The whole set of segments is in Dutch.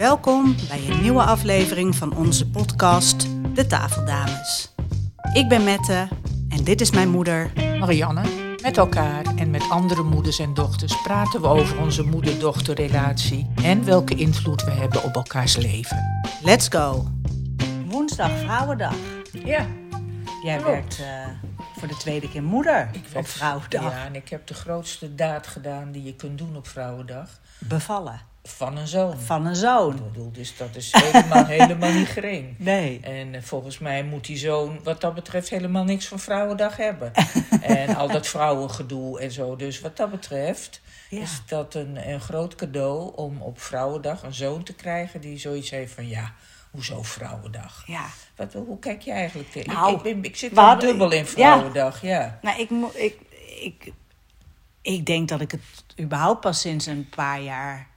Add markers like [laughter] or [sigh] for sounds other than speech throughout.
Welkom bij een nieuwe aflevering van onze podcast De Tafeldames. Ik ben Mette en dit is mijn moeder. Marianne, met elkaar en met andere moeders en dochters praten we over onze moeder-dochterrelatie en welke invloed we hebben op elkaars leven. Let's go! Woensdag Vrouwendag. Ja, Jij Klopt. werkt eh, voor de tweede keer moeder ik op werd- Vrouwendag. Ja, en ik heb de grootste daad gedaan die je kunt doen op Vrouwendag. Bevallen Van een zoon. van een Ik zoon. bedoel, dus dat is helemaal, [laughs] helemaal niet gering. Nee. En eh, volgens mij moet die zoon wat dat betreft helemaal niks van Vrouwendag hebben. [laughs] en al dat vrouwengedoe en zo. Dus wat dat betreft Ja. is dat een, een groot cadeau om op Vrouwendag een zoon te krijgen die zoiets heeft van ja, hoezo Vrouwendag? Ja. Wat, hoe kijk je eigenlijk tegen? Nou, ik, ik, ben- ik zit we wel dubbel in ja. Vrouwendag, ja. Nou, ik, ik, ik, ik denk dat ik het überhaupt pas sinds een paar jaar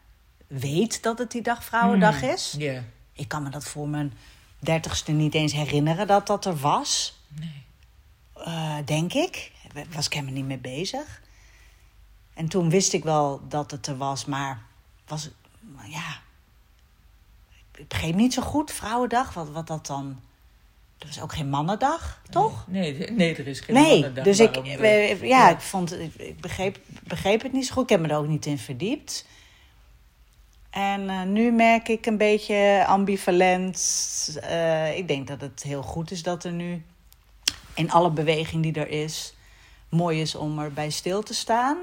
weet dat het die dag Vrouwendag Hmm. is. Ja. Ik kan me dat voor mijn dertigste niet eens herinneren dat dat er was. Nee. Eh, denk ik. Daar Was ik helemaal niet mee bezig. En toen wist ik wel dat het er was, maar was ja. Ik begreep niet zo goed, Vrouwendag, wat, wat dat dan. Er was ook geen mannendag, toch? Nee, nee, er is geen Nee, mannendag dus ik, waarom eh, ja, ik, vond, ik, ik begreep, begreep het niet zo goed. Ik heb me er ook niet in verdiept. En eh, nu merk ik een beetje ambivalent. eh, ik denk dat het heel goed is dat er nu in alle beweging die er is, mooi is om erbij stil te staan.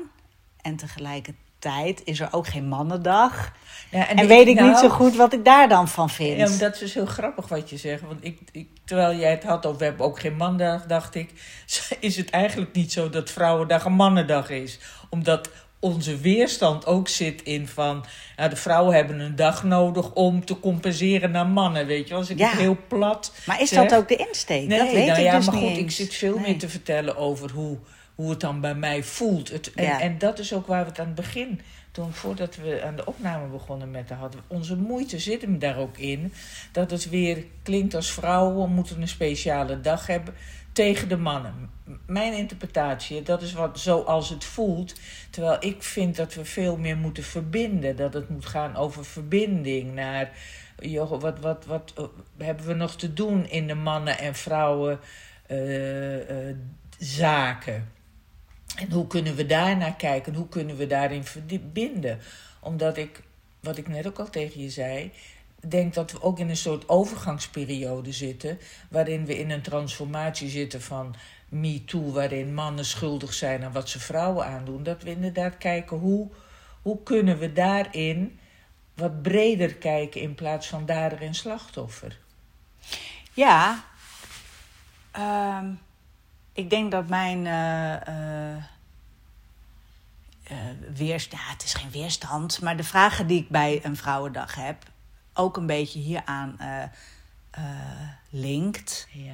En tegelijkertijd is er ook geen mannendag. Ja, En, ik- weet ik niet nou, zo goed wat ik daar dan van vind. Ja, maar dat is dus heel grappig wat je zegt. Want ik, ik, terwijl jij het had over we hebben ook geen mandag, dacht ik, [laughs] is het eigenlijk niet zo dat Vrouwendag een mannendag is. Omdat onze weerstand ook zit in van, ja, de vrouwen hebben een dag nodig om te compenseren naar mannen, weet je. Als ik Ja. het heel plat maar is zeg. dat ook de insteek? Nee, dat weet nou ik ja, dus maar niet goed, ik zit veel Nee. meer te vertellen over hoe, hoe het dan bij mij voelt. Het, en, Ja. en dat is ook waar we het aan het begin, toen voordat we aan de opname begonnen met de hadden, onze moeite zit hem daar ook in. Dat het weer klinkt als vrouwen moeten een speciale dag hebben tegen de mannen. Mijn interpretatie, dat is wat zoals het voelt. Terwijl ik vind dat we veel meer moeten verbinden. Dat het moet gaan over verbinding naar. Joh, wat, wat, wat eh, hebben we nog te doen in de mannen- en vrouwen eh, eh? En hoe kunnen we daar naar kijken? Hoe kunnen we daarin verbinden? Omdat ik, wat ik net ook al tegen je zei, denk dat we ook in een soort overgangsperiode zitten. Waarin we in een transformatie zitten van MeToo, waarin mannen schuldig zijn aan wat ze vrouwen aandoen. Dat we inderdaad kijken hoe, hoe kunnen we daarin wat breder kijken in plaats van dader en slachtoffer. Ja, ehm, ik denk dat mijn ja, het is geen weerstand, maar de vragen die ik bij een Vrouwendag heb, ook een beetje hieraan eh eh, linkt. Ja.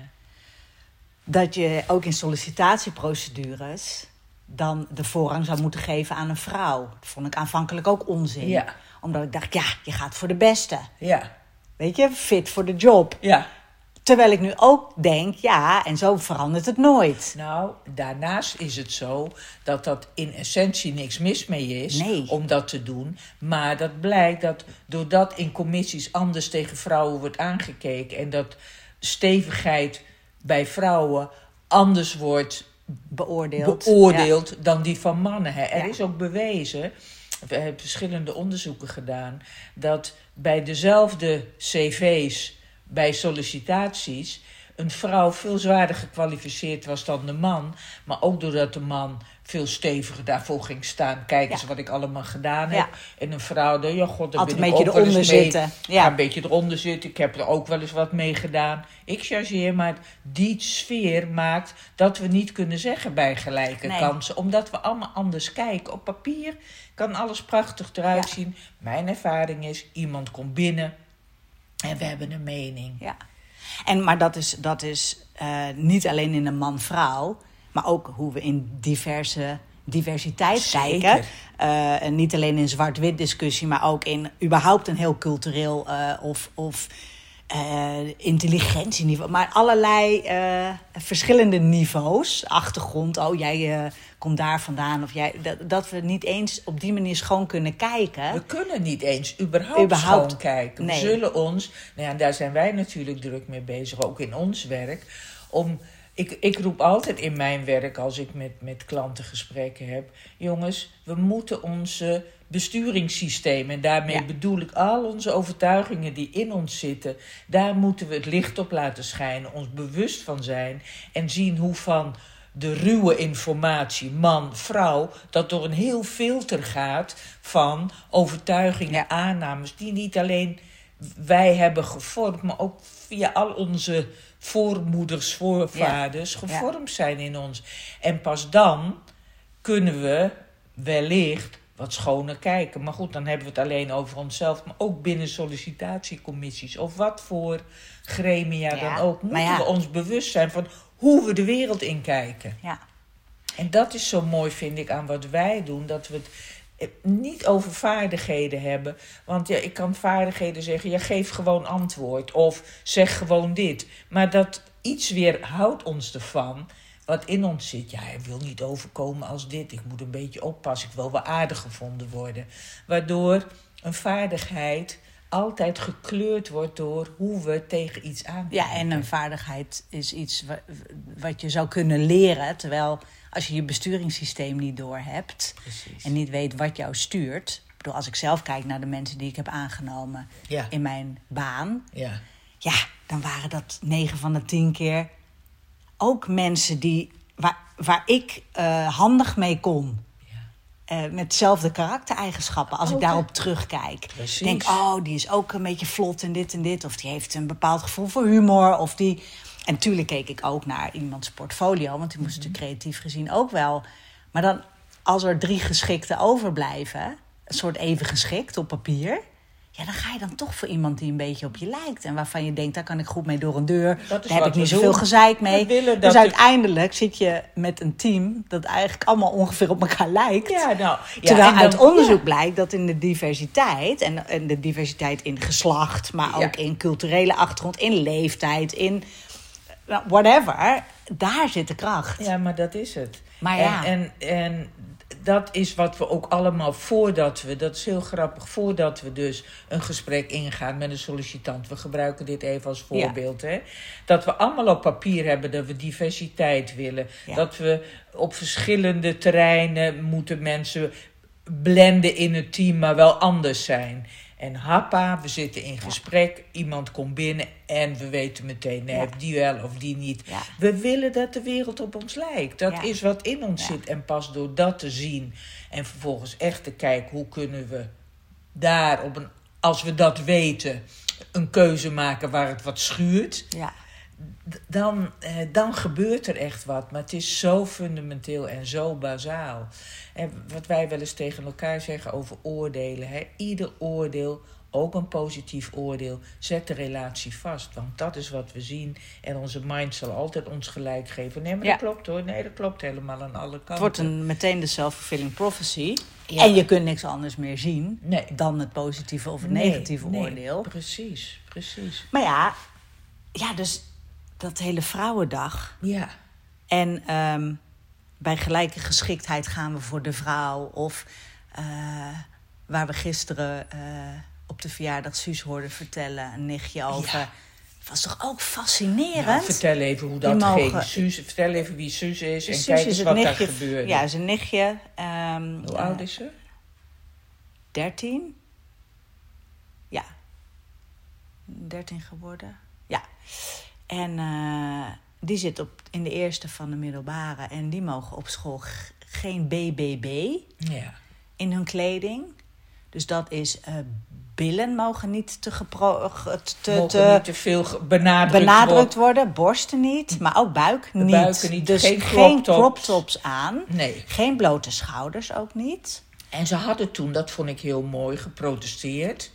Dat je ook in sollicitatieprocedures dan de voorrang zou moeten geven aan een vrouw. Dat vond ik aanvankelijk ook onzin. Ja. Omdat ik dacht, ja, je gaat voor de beste. Ja, Weet je, fit voor de job. ja. Terwijl ik nu ook denk, ja, en zo verandert het nooit. Nou, daarnaast is het zo dat dat in essentie niks mis mee is Nee. om dat te doen. Maar dat blijkt dat doordat in commissies anders tegen vrouwen wordt aangekeken en dat stevigheid bij vrouwen anders wordt Beoordeeld. beoordeeld dan die van mannen. Hè. Er Ja. is ook bewezen, we hebben verschillende onderzoeken gedaan, dat bij dezelfde cv's, bij sollicitaties, een vrouw veel zwaarder gekwalificeerd was dan de man. Maar ook doordat de man veel steviger daarvoor ging staan. Kijk eens Ja. wat ik allemaal gedaan Ja. heb. En een vrouw, ja god, daar Altijd ben een ik beetje ook wel eens mee. zitten. Ik Ja. ga een beetje eronder zitten. Ik heb er ook wel eens wat mee gedaan. Ik chargeer, maar die sfeer maakt dat we niet kunnen zeggen bij gelijke Nee. kansen. Omdat we allemaal anders kijken. Op papier kan alles prachtig eruit zien. Mijn ervaring is, iemand komt binnen en we hebben een mening. Ja. En, maar dat is, dat is eh, niet alleen in een man-vrouw, maar ook hoe we in diverse diversiteit Zeker. kijken. Eh, en niet alleen in zwart-wit discussie, maar ook in überhaupt een heel cultureel eh, of, of eh, intelligentieniveau, maar allerlei eh, verschillende niveaus, achtergrond. Oh, jij eh, komt daar vandaan. Of jij, dat, dat we niet eens op die manier schoon kunnen kijken. We kunnen niet eens überhaupt, Überhaupt, schoon kijken. nee. We zullen ons, nou ja, daar zijn wij natuurlijk druk mee bezig, ook in ons werk. Om, ik, ik roep altijd in mijn werk, als ik met, met klanten gesprekken heb, jongens, we moeten onze besturingssysteem, en daarmee Ja. bedoel ik al onze overtuigingen die in ons zitten, daar moeten we het licht op laten schijnen, ons bewust van zijn en zien hoe van de ruwe informatie, man, vrouw, dat door een heel filter gaat van overtuigingen, Ja. aannames, die niet alleen wij hebben gevormd, maar ook via al onze voormoeders, voorvaders gevormd zijn in ons. En pas dan kunnen we wellicht wat schoner kijken. Maar goed, dan hebben we het alleen over onszelf, maar ook binnen sollicitatiecommissies of wat voor gremia Ja, dan ook, moeten ja. we ons bewust zijn van hoe we de wereld inkijken. Ja. En dat is zo mooi, vind ik, aan wat wij doen. Dat we het niet over vaardigheden hebben. Want ja, ik kan vaardigheden zeggen, ja, geef gewoon antwoord. Of zeg gewoon dit. Maar dat iets weer houdt ons ervan. Wat in ons zit. Ja, hij wil niet overkomen als dit. Ik moet een beetje oppassen. Ik wil wel aardig gevonden worden. Waardoor een vaardigheid altijd gekleurd wordt door hoe we tegen iets aan. Ja, en een vaardigheid is iets wa- wat je zou kunnen leren. Terwijl als je je besturingssysteem niet doorhebt Precies. en niet weet wat jou stuurt. Ik bedoel, als ik zelf kijk naar de mensen die ik heb aangenomen Ja. in mijn baan. Ja. Ja, dan waren dat 9 van de 10 keer ook mensen die, waar, waar ik eh, handig mee kon. Eh, met hetzelfde karaktereigenschappen. Als ik Ook, daarop terugkijk. Precies. Denk, oh, die is ook een beetje vlot en dit en dit. Of die heeft een bepaald gevoel voor humor. Of die... En natuurlijk keek ik ook naar iemands portfolio. Want die moest natuurlijk creatief gezien ook wel. Maar dan, als er drie geschikte overblijven. Een soort even geschikt op papier. Ja, dan ga je dan toch voor iemand die een beetje op je lijkt. En waarvan je denkt, daar kan ik goed mee door een deur. Daar heb ik niet zoveel gezeik mee. dus de- uiteindelijk zit je met een team dat eigenlijk allemaal ongeveer op elkaar lijkt. Ja, nou. Ja, Terwijl dan- uit onderzoek ja. blijkt dat in de diversiteit, en, en de diversiteit in geslacht, maar ook in culturele achtergrond, in leeftijd, in whatever, daar zit de kracht. Ja, maar dat is het. Maar ja. En, en, en dat is wat we ook allemaal voordat we, dat is heel grappig, voordat we dus een gesprek ingaan met een sollicitant. We gebruiken dit even als voorbeeld. Hè? Dat we allemaal op papier hebben dat we diversiteit willen. Ja. Dat we op verschillende terreinen moeten mensen blenden in het team, maar wel anders zijn. En happa, we zitten in gesprek, iemand komt binnen en we weten meteen, nee, Ja. die wel of die niet. Ja. We willen dat de wereld op ons lijkt. Dat Ja. is wat in ons zit. En pas door dat te zien en vervolgens echt te kijken hoe kunnen we daar op een, als we dat weten, een keuze maken waar het wat schuurt. Ja. Dan, eh, dan gebeurt er echt wat. Maar het is zo fundamenteel en zo bazaal. En wat wij wel eens tegen elkaar zeggen over oordelen. Hè? Ieder oordeel, ook een positief oordeel, zet de relatie vast. Want dat is wat we zien. En onze mind zal altijd ons gelijk geven. Nee, maar Ja. dat klopt hoor. Nee, dat klopt helemaal aan alle kanten. Het wordt een, meteen de self-fulfilling prophecy. Ja. En je kunt niks anders meer zien Nee. dan het positieve of het Nee, negatieve nee, oordeel. Precies, precies. Maar ja, ja, dus dat hele Vrouwendag. Ja, En ehm, bij gelijke geschiktheid gaan we voor de vrouw. Of eh, waar we gisteren eh, op de verjaardag Suus hoorden vertellen, een nichtje over. Ja. Was toch ook fascinerend? nou, vertel even hoe dat mogen- ging. Suus, vertel even wie Suus is en kijk eens wat nichtje, daar gebeurde. Ja, zijn nichtje. ehm, Hoe eh, oud is ze? 13. Ja. 13 geworden. Ja. En eh, die zit op, in de eerste van de middelbare. En die mogen op school geen BBB Ja. in hun kleding. Dus dat is eh, billen mogen niet te, gepro- ge- te, Mogen te niet te veel benadrukt, benadrukt worden. worden. Borsten niet, maar ook buik De niet. buiken niet, Dus geen geen, crop tops aan. Nee. Geen blote schouders ook niet. En ze hadden toen, dat vond ik heel mooi, geprotesteerd.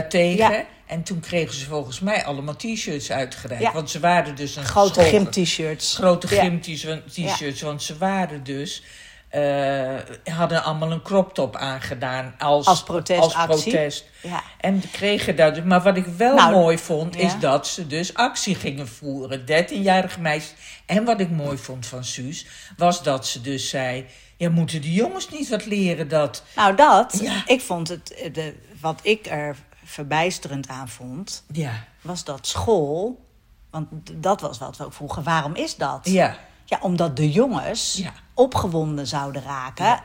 Daartegen. Ja. En toen kregen ze volgens mij allemaal t-shirts uitgereikt. Ja. Want ze waren dus een Grote gym-t-shirts. Grote Ja. gym t-shirts, want ze waren dus eh, hadden allemaal een crop top aangedaan als, Als protestactie. als protest. Ja. En kregen dat. dus- Maar wat ik wel Nou, mooi vond, is dat ze dus actie gingen voeren. 13-jarige meisjes. En wat ik mooi vond van Suus, was dat ze dus zei: Ja, moeten de jongens niet wat leren dat. Nou, dat, Ja. ik vond het, de, wat ik er verbijsterend aan vond, Ja, was dat school, want dat was wat we ook vroegen, waarom is dat? ja, Ja, omdat de jongens Ja. opgewonden zouden raken. Ja.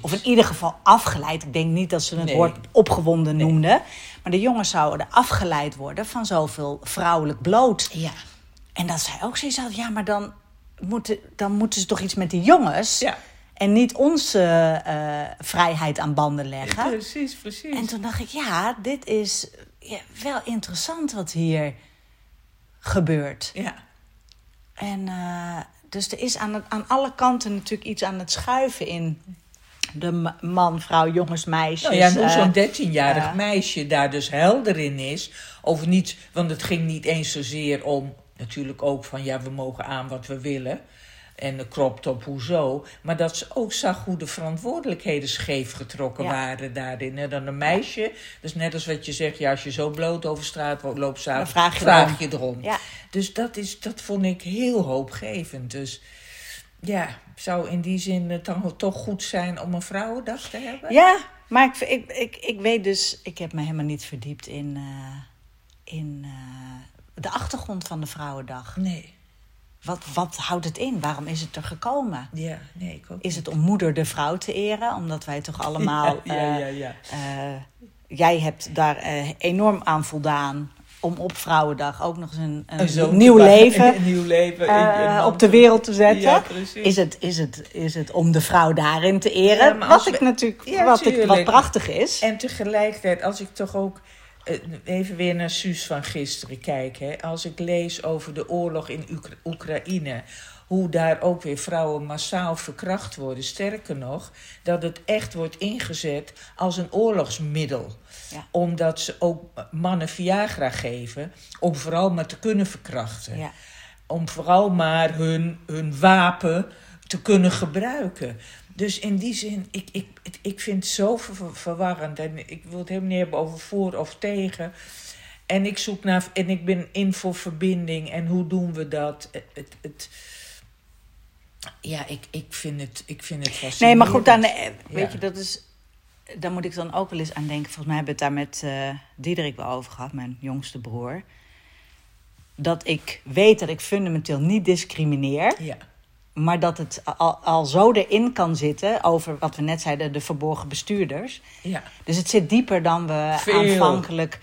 Of in ieder geval afgeleid. Ik denk niet dat ze het Nee. woord opgewonden noemden. Maar de jongens zouden afgeleid worden van zoveel vrouwelijk bloot. ja. En dat zij ook zoiets had, ja, maar dan moeten, dan moeten ze toch iets met die jongens. Ja. En niet onze eh, vrijheid aan banden leggen. Precies, precies. En toen dacht ik, ja, dit is ja, wel interessant wat hier gebeurt. ja. En eh, dus er is aan, het, aan alle kanten natuurlijk iets aan het schuiven in de ma- man, vrouw, jongens, meisjes. Nou ja, en hoe eh, zo'n 13-jarig eh, meisje daar dus helder in is. Over niet, want het ging niet eens zozeer om, natuurlijk ook van ja, we mogen aan wat we willen. En de crop top, hoezo. Maar dat ze ook zag hoe de verantwoordelijkheden scheef getrokken Ja. waren daarin. Dan een meisje, dus net als wat je zegt, ja, als je zo bloot over straat loopt, Dan vraag je vraag je erom. Ja. Dus dat, is, dat vond ik heel hoopgevend. Dus ja, zou in die zin het dan toch goed zijn om een vrouwendag te hebben? Ja, maar ik, ik, ik, ik weet dus, ik heb me helemaal niet verdiept in, eh, in eh, de achtergrond van de Vrouwendag. Nee. Wat, wat houdt het in? Waarom is het er gekomen? Ja, nee, ik ook. Is het om moeder de vrouw te eren? Omdat wij toch [laughs] allemaal. Ja, ja, eh, ja, ja. eh, jij hebt daar eh, enorm aan voldaan. Om op Vrouwendag ook nog eens een, een nieuw leven [laughs] Een nieuw leven. eh, op de wereld te zetten. Ja, precies. is, het, is, het, is het om de vrouw daarin te eren? Ja, wat we- ik natuurlijk Ja, wat, ik, wat prachtig is. En tegelijkertijd, als ik toch ook eh, even weer naar Suus van gisteren kijk. Hè, als ik lees over de oorlog in Oekra- Oekraïne. Hoe daar ook weer vrouwen massaal verkracht worden. Sterker nog, dat het echt wordt ingezet als een oorlogsmiddel. Ja. Omdat ze ook mannen Viagra geven. Om vooral maar te kunnen verkrachten. Ja. om vooral maar hun, hun wapen te kunnen gebruiken. Dus in die zin, ik, ik, ik- vind het zo ver- verwarrend. En ik wil het helemaal niet hebben over voor of tegen. En ik zoek naar, en ik ben in voor verbinding. En hoe doen we dat? Het, het, het- ja, ik, ik, vind het, ik vind het fascinerend. Nee, maar goed, dan, eh, weet Ja. je, dat is. Daar moet ik dan ook wel eens aan denken. Volgens mij hebben we het daar met eh Diederik wel over gehad, mijn jongste broer. Dat ik weet dat ik fundamenteel niet discrimineer. Ja, Maar dat het al, al zo erin kan zitten over wat we net zeiden, de verborgen bestuurders. ja, Dus het zit dieper dan we Veel. aanvankelijk.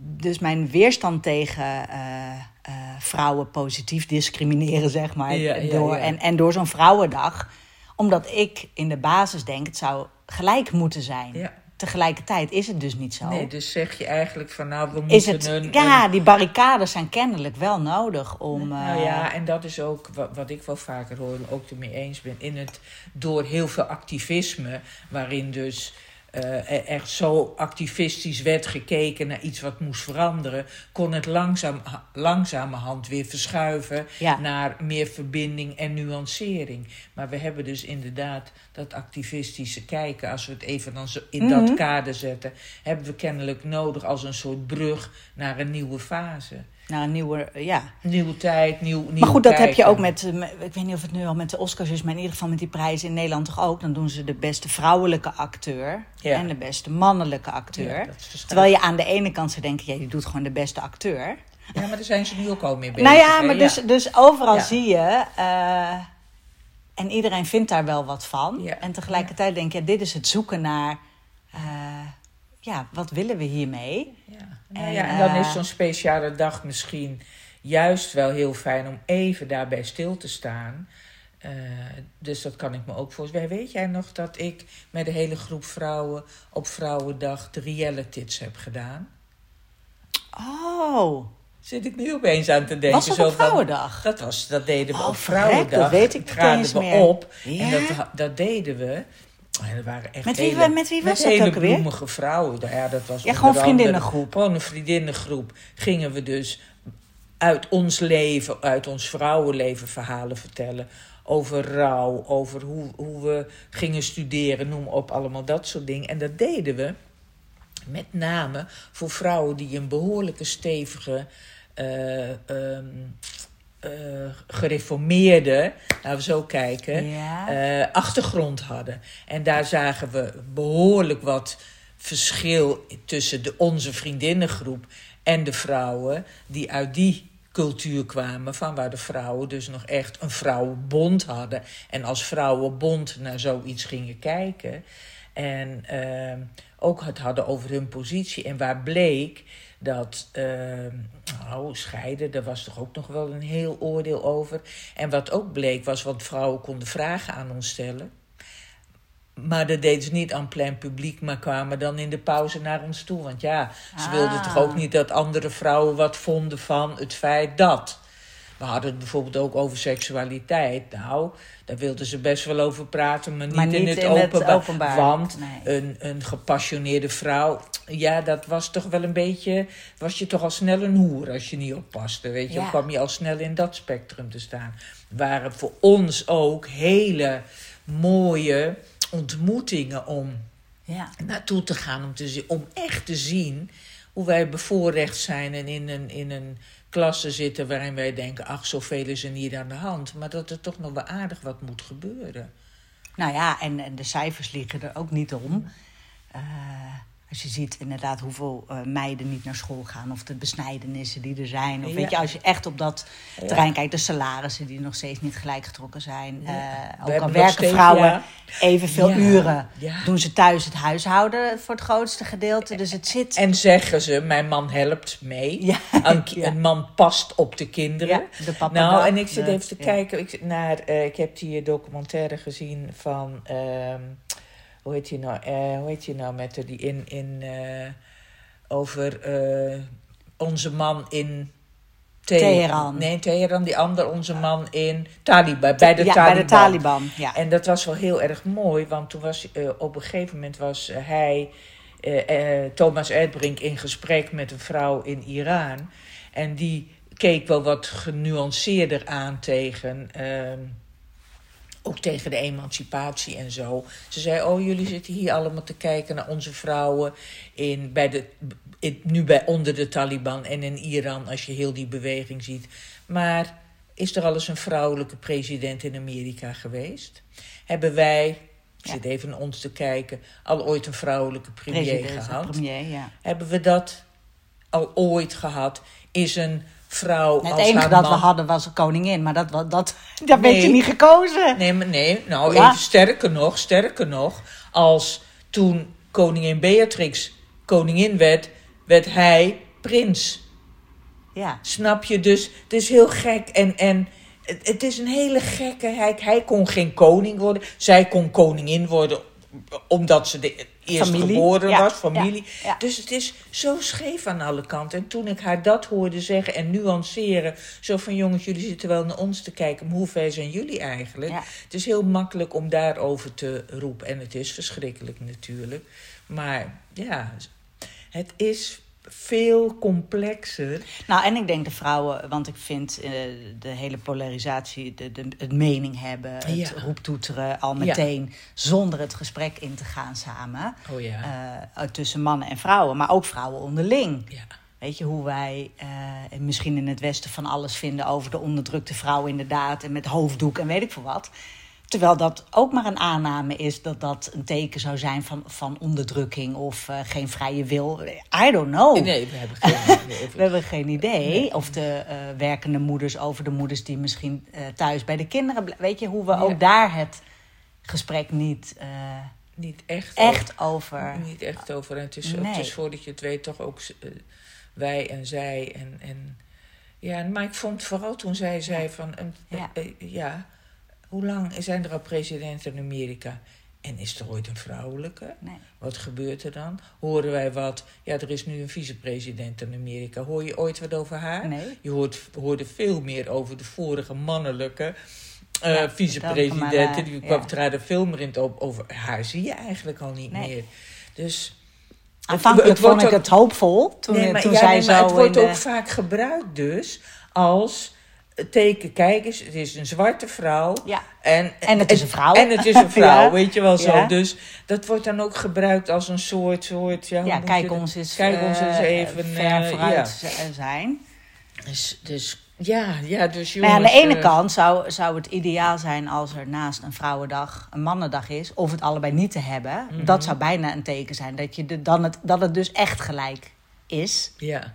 Dus mijn weerstand tegen eh, eh, vrouwen positief discrimineren, zeg maar. Ja, ja, door. En, en door zo'n vrouwendag. Omdat ik in de basis denk, het zou gelijk moeten zijn. ja. Tegelijkertijd is het dus niet zo. Nee, dus zeg je eigenlijk van nou, we moeten het, een... ja, een- die barricades zijn kennelijk wel nodig om. Nou ja, en dat is ook wat, wat ik wel vaker hoor en ook ermee eens ben. In het, door heel veel activisme, waarin dus eh, echt zo activistisch werd gekeken naar iets wat moest veranderen, kon het langzaam, ha- langzamerhand weer verschuiven Ja. naar meer verbinding en nuancering. Maar we hebben dus inderdaad dat activistische kijken, als we het even dan zo in Mhm. dat kader zetten, hebben we kennelijk nodig als een soort brug naar een nieuwe fase. Naar een nieuwe. Ja. Nieuwe tijd, nieuw, nieuw Maar goed, dat heb je ook met, eh, Ik weet niet of het nu al met de Oscars is, maar in ieder geval met die prijzen in Nederland toch ook. Dan doen ze de beste vrouwelijke acteur Ja. en de beste mannelijke acteur. Ja. Terwijl je aan de ene kant zou denken, ja, je doet gewoon de beste acteur. Ja, maar daar zijn ze nu ook al mee bezig. nou ja, maar dus, dus overal zie je. eh, en iedereen vindt daar wel wat van. En tegelijkertijd denk je, dit is het zoeken naar. eh, ja, wat willen we hiermee? Ja. Nou En, ja, en dan eh, is zo'n speciale dag misschien juist wel heel fijn om even daarbij stil te staan. Eh, dus dat kan ik me ook voorstellen. Weet jij nog dat ik met een hele groep vrouwen op Vrouwendag de realities heb gedaan? Oh, Zit ik nu opeens aan te denken. Was dat op van- Vrouwendag? Dat, was, dat deden we Oh, op Vrouwendag. dat weet ik niet Traden eens we meer. op. Ja? En dat, dat deden we. En er waren echt Met wie- hele, met wie was met dat hele ook alweer? bloemige vrouwen. Nou Ja, dat was Ja, gewoon vriendinnengroep. Gewoon een vriendinnengroep. Gingen we dus uit ons leven, uit ons vrouwenleven verhalen vertellen over rouw, over hoe, hoe we gingen studeren, noem op, allemaal dat soort dingen. En dat deden we met name voor vrouwen die een behoorlijke stevige. eh, ehm, eh, gereformeerde, laten we zo kijken, Ja. eh, achtergrond hadden. En daar zagen we behoorlijk wat verschil tussen de, onze vriendinnengroep en de vrouwen die uit die cultuur kwamen, van waar de vrouwen dus nog echt een vrouwenbond hadden. En als vrouwenbond naar zoiets gingen kijken. En eh, ook het hadden over hun positie. En waar bleek dat, nou, scheiden, daar was toch ook nog wel een heel oordeel over. En wat ook bleek was, want vrouwen konden vragen aan ons stellen. Maar dat deden ze niet aan plein publiek, maar kwamen dan in de pauze naar ons toe. Want ja, ze Ah. wilden toch ook niet dat andere vrouwen wat vonden van het feit dat. We hadden het bijvoorbeeld ook over seksualiteit. Nou, daar wilden ze best wel over praten, maar niet, Maar in, het, in het openbaar. Want nee. een, een gepassioneerde vrouw, ja, dat was toch wel een beetje. Was je toch al snel een hoer als je niet oppaste? Weet je, Ja. kwam je al snel in dat spectrum te staan. Waren voor ons ook hele mooie ontmoetingen om Ja. naartoe te gaan. Om, te om echt te zien hoe wij bevoorrecht zijn en in een, in een klasse zitten waarin wij denken: ach, zoveel is er niet aan de hand. Maar dat er toch nog wel aardig wat moet gebeuren. Nou ja, en, en de cijfers liegen er ook niet om. Eh, als je ziet inderdaad hoeveel eh, meiden niet naar school gaan... of de besnijdenissen die er zijn. Of Ja. weet je, als je echt op dat Ja. terrein kijkt... de salarissen die nog steeds niet gelijk getrokken zijn. Ja. Eh, ook al werken steeds, vrouwen evenveel uren... doen ze thuis het huishouden voor het grootste gedeelte. Dus het zit... En zeggen ze: Mijn man helpt mee. [laughs] Een, een man past op de kinderen. De papa nou, en ik zit even te kijken ik, naar. eh, ik heb die documentaire gezien van. Hoe heet die nou? eh, hoe heet die nou met die in. in eh, over eh, onze man in. Te- Teheran. Nee, Teheran, die ander, onze man in Taliban, bij de ja, Taliban. bij de Taliban. Ja. En dat was wel heel erg mooi, want toen was eh, op een gegeven moment was hij, Thomas Erdbrink, in gesprek met een vrouw in Iran. En die keek wel wat genuanceerder aan tegen, ehm, ook tegen de emancipatie en zo. Ze zei, oh jullie zitten hier allemaal te kijken naar onze vrouwen in, bij de, in, nu bij, onder de Taliban en in Iran, als je heel die beweging ziet. Maar is er al eens een vrouwelijke president in Amerika geweest? Hebben wij, ik Ja. zit even naar ons te kijken, al ooit een vrouwelijke premier President, gehad? premier, ja. Hebben we dat al ooit gehad? Is een vrouw Het als enige haar dat man... we hadden was een koningin, maar dat, dat, [laughs] dat, dat werd je niet gekozen. Nee, maar nee, nou Ja. even sterker nog, sterker nog. Als toen koningin Beatrix koningin werd, werd hij prins. Ja. Snap je? Dus het is heel gek. En, en het, het is een hele gekke. Hij, hij kon geen koning worden. Zij kon koningin worden omdat ze de eerst Familie, geboren ja, was, familie. ja, ja. Dus het is zo scheef aan alle kanten. En toen ik haar dat hoorde zeggen en nuanceren, zo van jongens, jullie zitten wel naar ons te kijken, maar hoe ver zijn jullie eigenlijk? Het is heel makkelijk om daarover te roepen. En het is verschrikkelijk natuurlijk. Maar ja, het is veel complexer. Nou, en ik denk de vrouwen, want ik vind eh, de hele polarisatie, de, de, het mening hebben, het Ja. roeptoeteren al meteen zonder het gesprek in te gaan samen. Oh ja. eh, tussen mannen en vrouwen, maar ook vrouwen onderling. ja. Weet je, hoe wij eh, misschien in het Westen van alles vinden over de onderdrukte vrouw inderdaad. En met hoofddoek en weet ik veel wat. Terwijl dat ook maar een aanname is dat dat een teken zou zijn van, van onderdrukking of eh, geen vrije wil. I don't know. Nee, we hebben geen idee. [laughs] We hebben geen idee. Of de eh, werkende moeders over de moeders die misschien eh, thuis bij de kinderen. Weet je, hoe we Ja. ook daar het gesprek niet Niet echt. echt over. Niet echt over. En het is, Nee. het is voordat je het weet toch ook wij en zij. En, en, ja, maar ik vond vooral toen zij zei van... Ja. ja, hoe lang zijn er al presidenten in Amerika? En is er ooit een vrouwelijke? Nee. Wat gebeurt er dan? Horen wij wat? Ja, er is nu een vicepresident in Amerika. Hoor je ooit wat over haar? Nee. Je hoort, hoorde veel meer over de vorige mannelijke eh Ja, vicepresidenten. Die ja. kwam traden veel meer in het op. Over haar zie je eigenlijk al niet Nee. meer. Dus Aanvankelijk vond ik ook- het hoopvol toen, nee, maar, toen ja, zij nee, maar zo het wordt de- ook vaak gebruikt dus als teken, kijk eens, het is een zwarte vrouw. Ja. En, En het is een vrouw. En het is een vrouw, [laughs] Ja. weet je wel zo. Ja. Dus dat wordt dan ook gebruikt als een soort, soort ja, kijk je ons eens, kijk ons eens eh, even ver eh, vooruit zijn. Dus, dus ja, ja, dus Maar jongens. aan de ene eh, kant zou, zou het ideaal zijn als er naast een vrouwendag een mannendag is, of het allebei niet te hebben. Mhm. Dat zou bijna een teken zijn dat, je de, dan het, dat het dus echt gelijk is. Ja.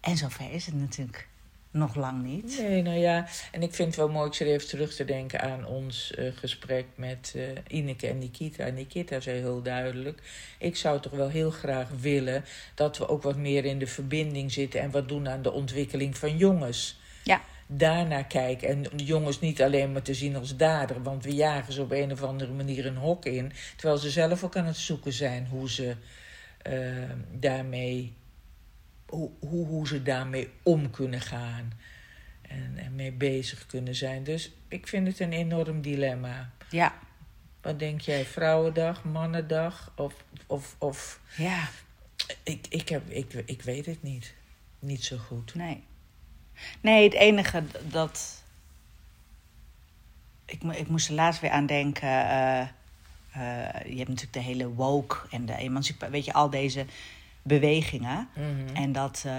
En zover is het natuurlijk nog lang niet. Nee, nou ja, en ik vind het wel mooi, ik zit even terug te denken aan ons eh, gesprek met eh, Ineke en Nikita. Nikita zei heel duidelijk, ik zou toch wel heel graag willen dat we ook wat meer in de verbinding zitten en wat doen aan de ontwikkeling van jongens. Ja. Daarnaar kijken en jongens niet alleen maar te zien als dader, want we jagen ze op een of andere manier een hok in, terwijl ze zelf ook aan het zoeken zijn hoe ze eh, daarmee hoe, hoe, hoe ze daarmee om kunnen gaan. En, en mee bezig kunnen zijn. Dus ik vind het een enorm dilemma. Ja, Wat denk jij, Vrouwendag, Mannendag? Of, of, of ja, ik, ik, heb, ik, ik weet het niet. Niet zo goed. nee. Nee, het enige dat. Ik, ik moest er laatst weer aan denken. eh, eh, je hebt natuurlijk de hele woke en de emancipatie. Weet je, al deze bewegingen. Mhm. En dat eh,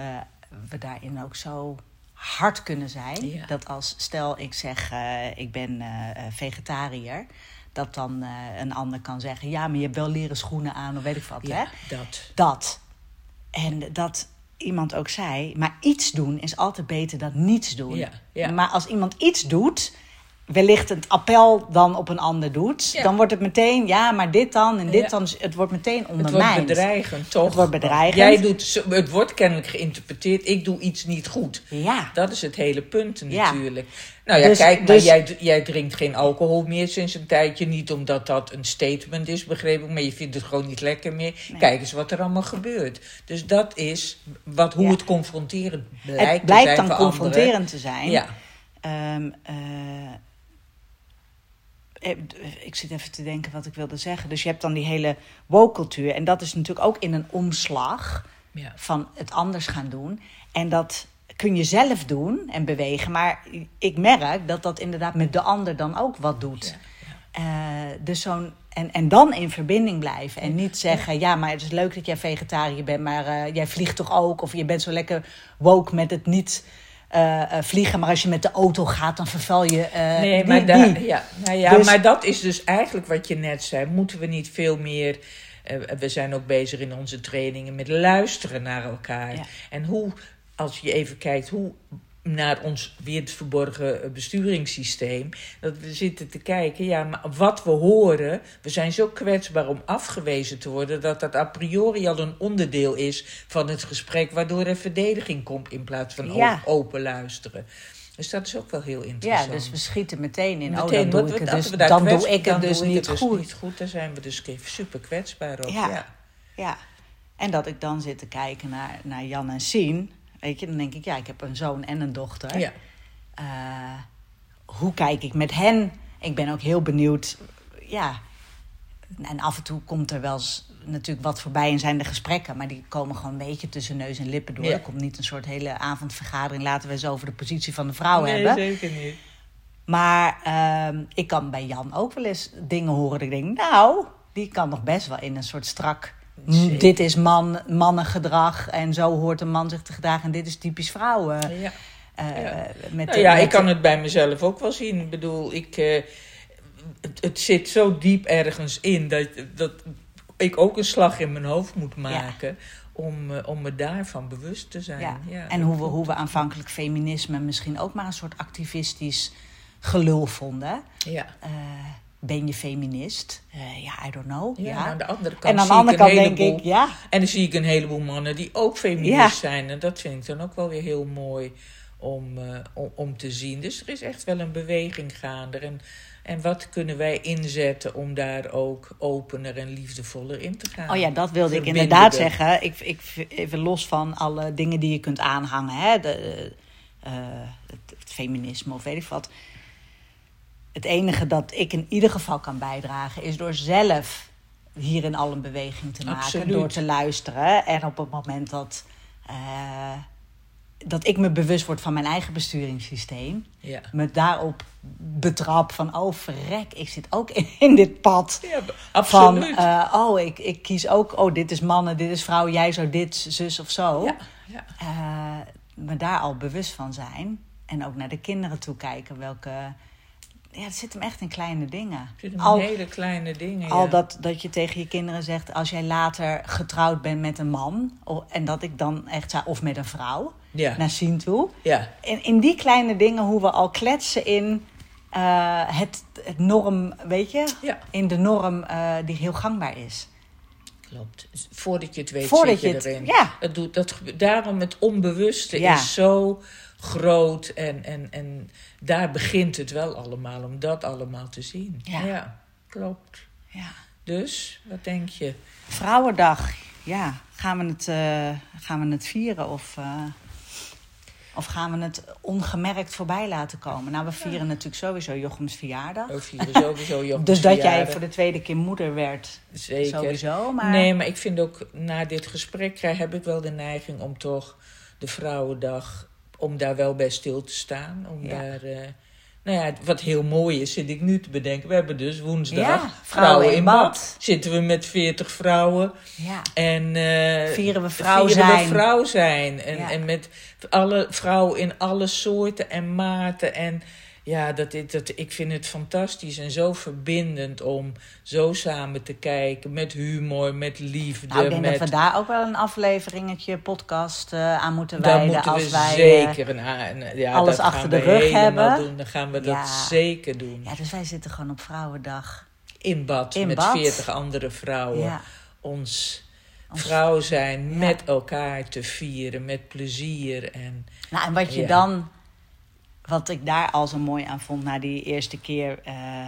we daarin ook zo hard kunnen zijn. Ja. Dat als, stel ik zeg, eh, ik ben eh, vegetariër. Dat dan een ander kan zeggen, ja, maar je hebt wel leren schoenen aan of weet ik wat. Hè? dat. Dat. En dat iemand ook zei, maar iets doen is altijd beter dan niets doen. Ja. Maar als iemand iets doet, wellicht het appel dan op een ander doet, Ja. dan wordt het meteen, ja, maar dit dan en dit Ja. dan. Het wordt meteen Het ondermijnd. wordt bedreigend, toch? Het wordt bedreigend. Jij doet, het wordt kennelijk geïnterpreteerd, ik doe iets niet goed. Ja. Dat is het hele punt Ja. natuurlijk. Nou ja, Dus- kijk, maar dus- jij, jij drinkt geen alcohol meer sinds een tijdje. Niet omdat dat een statement is, begreep ik. Maar je vindt het gewoon niet lekker meer. Kijk eens wat er allemaal gebeurt. Dus dat is wat, hoe het confronterend blijkt het te blijkt zijn dan confronterend anderen. te zijn. Ja, Ehm, eh, eh, ik zit even te denken wat ik wilde zeggen. Dus je hebt dan die hele woke-cultuur. En dat is natuurlijk ook in een omslag ja. van het anders gaan doen. En dat kun je zelf doen en bewegen. Maar ik merk dat dat inderdaad met de ander dan ook wat doet. Ja, Eh, dus zo'n, en, en dan in verbinding blijven. En niet zeggen, ja, maar het is leuk dat jij vegetariër bent, maar eh, jij vliegt toch ook? Of je bent zo lekker woke met het niet eh, eh, vliegen, maar als je met de auto gaat, dan vervuil je eh, Nee, die- maar, daar, die. ja, nou ja, Dus- maar dat is dus eigenlijk wat je net zei. Moeten we niet veel meer. we zijn ook bezig in onze trainingen met luisteren naar elkaar. Ja. En hoe, als je even kijkt, hoe naar ons weer het verborgen eh, besturingssysteem. Dat we zitten te kijken, ja, maar wat we horen. We zijn zo kwetsbaar om afgewezen te worden. dat dat a priori al een onderdeel is van het gesprek. waardoor er verdediging komt in plaats van Ja. open luisteren. Dus dat is ook wel heel interessant. Ja, dus we schieten meteen in. Meteen, oh, dan doe ik het dus, daar dan doe ik het dan dus niet goed. niet goed, dan zijn we dus super kwetsbaar ook. Ja. Ja. Ja, en dat ik dan zit te kijken naar, naar Jan en Sien. Weet je, dan denk ik, ja, ik heb een zoon en een dochter. Ja. Eh, hoe kijk ik met hen? Ik ben ook heel benieuwd. Ja, en af en toe komt er wel eens natuurlijk wat voorbij en zijn de gesprekken. Maar die komen gewoon een beetje tussen neus en lippen door. Ja. Er komt niet een soort hele avondvergadering. Laten we eens over de positie van de vrouw nee, hebben. zeker niet. Maar ehm, ik kan bij Jan ook wel eens dingen horen. Dat ik denk, nou, die kan nog best wel in een soort strak. Zeker. Dit is man, mannengedrag en zo hoort een man zich te gedragen. En dit is typisch vrouwen. Ja. Eh, Ja. met Nou ja, met ik kan het bij mezelf ook wel zien. Ik bedoel, ik, eh, het, het zit zo diep ergens in dat, dat ik ook een slag in mijn hoofd moet maken. Om, eh, om me daarvan bewust te zijn. Ja. Ja, en hoe we, hoe we aanvankelijk feminisme misschien ook maar een soort activistisch gelul vonden. Ja. Ben je feminist? Eh, ja, I don't know. Ja, Ja. aan de andere kant en aan de zie andere denk heleboel- ik, ja, En dan zie ik een heleboel mannen die ook feminist Ja. zijn. En dat vind ik dan ook wel weer heel mooi om, eh, om, om te zien. Dus er is echt wel een beweging gaande. En, en wat kunnen wij inzetten om daar ook opener en liefdevoller in te gaan? Oh ja, dat wilde ik inderdaad zeggen. Ik, ik, even los van alle dingen die je kunt aanhangen. Hè? De, eh, het, het feminisme of weet ik wat. Het enige dat ik in ieder geval kan bijdragen... is door zelf hierin al een beweging te maken. Absoluut. Door te luisteren. En op het moment dat... eh, dat ik me bewust word van mijn eigen besturingssysteem. Ja. Me daarop betrap van, oh verrek, ik zit ook in, in dit pad. Ja, Van, absoluut. eh, oh, ik, ik kies ook, oh, dit is mannen, dit is vrouw, jij zou dit, zus of zo. ja, ja. Eh, me daar al bewust van zijn. En ook naar de kinderen toe kijken. Welke. Ja, het zit hem echt in kleine dingen. Het zit in Al, hele kleine dingen. al ja. dat, dat je tegen je kinderen zegt. Als jij later getrouwd bent met een man. o- En dat ik dan echt zou. Of met een vrouw. Ja. Naar zien toe. Ja, In, in die kleine dingen hoe we al kletsen in. eh, het, het norm, weet je? Ja. In de norm eh, die heel gangbaar is. klopt. Dus Voordat je het weet, Voordat zit je, je het- erin. ja. Het doet, dat, daarom het onbewuste Ja. is zo groot. En, en, en daar begint het wel allemaal, om dat allemaal te zien. Ja. klopt. Ja. Dus, wat denk je? Vrouwendag, ja. Gaan we het, eh, gaan we het vieren of, eh, of gaan we het ongemerkt voorbij laten komen? Nou, we vieren natuurlijk sowieso Jochems verjaardag. We vieren sowieso [laughs] Jochems Dus dat jij voor de tweede keer moeder werd, Zeker. sowieso. Maar Nee, maar ik vind ook, na dit gesprek krijg, heb ik wel de neiging om toch de Vrouwendag, om daar wel bij stil te staan. Om Ja. daar, eh, nou ja, wat heel mooi is, zit ik nu te bedenken. We hebben dus woensdag Ja, vrouwen in bad. Zitten we met 40 vrouwen ja, en eh, Vieren we vrouw vieren zijn. we vrouw zijn. En, en met alle vrouwen in alle soorten en maten. En ja, dat, dat, ik vind het fantastisch en zo verbindend om zo samen te kijken. Met humor, met liefde. nou, ik denk met, dat we daar ook wel een afleveringetje, podcast eh, aan moeten daar wijden. moeten als we wij, eh, zeker een, een- ja, alles dat achter gaan de we rug hebben. Doen. Dan gaan we Ja. dat zeker doen. ja, dus wij zitten gewoon op Vrouwendag. In bad In met bad. 40 andere vrouwen. Ja. Ons Ons- vrouw zijn Ja. met elkaar te vieren, met plezier en Nou, en wat je Ja. dan, wat ik daar al zo mooi aan vond na die eerste keer, eh,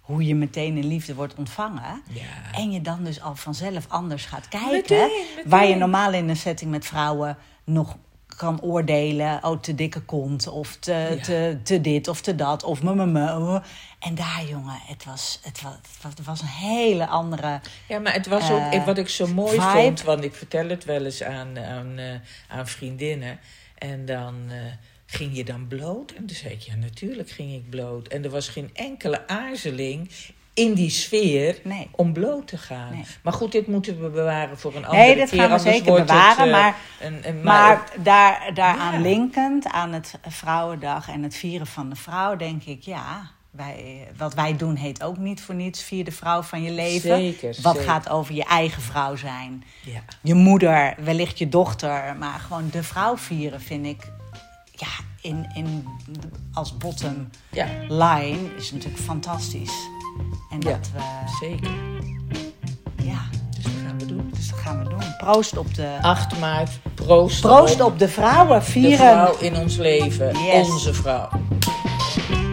hoe je meteen in liefde wordt ontvangen. ja. En je dan dus al vanzelf anders gaat kijken. Meteen, meteen. Waar je normaal in een setting met vrouwen nog kan oordelen. Oh, te dikke kont. Of te, Ja. te, te dit of te dat. Of me, me, me. En daar, jongen, het was, het was, het was, het was een hele andere... Ja, maar het was ook Eh, wat ik zo mooi vibe. vond, want ik vertel het wel eens aan, aan, eh, aan vriendinnen. En dan eh, ging je dan bloot? En dan zei ik, ja, natuurlijk ging ik bloot. En er was geen enkele aarzeling in die sfeer Nee. om bloot te gaan. Nee. Maar goed, dit moeten we bewaren voor een andere Nee, dat keer. gaan we zeker bewaren. Het, eh, maar een, een, Maar daar, daaraan Ja. linkend, aan het Vrouwendag en het vieren van de vrouw, denk ik, ja, wij, wat wij doen heet ook niet voor niets vier de vrouw van je leven. Zeker, wat zeker. gaat over je eigen vrouw zijn. ja. Je moeder, wellicht je dochter, maar gewoon de vrouw vieren vind ik, ja, in, in, als bottom ja, line is natuurlijk fantastisch. En Ja. dat we, zeker. ja, Dus dat gaan we doen. dus dat gaan we doen. Proost op de, 8 maart, proost, proost op op de vrouwen, de vieren. vrouw in ons leven. Yes. Onze vrouw.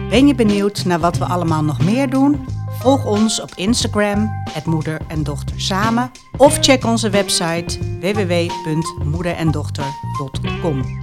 Ben je benieuwd naar wat we allemaal nog meer doen? Volg ons op Instagram, het Moeder en Dochter Samen. Of check onze website www.moederendochter.com.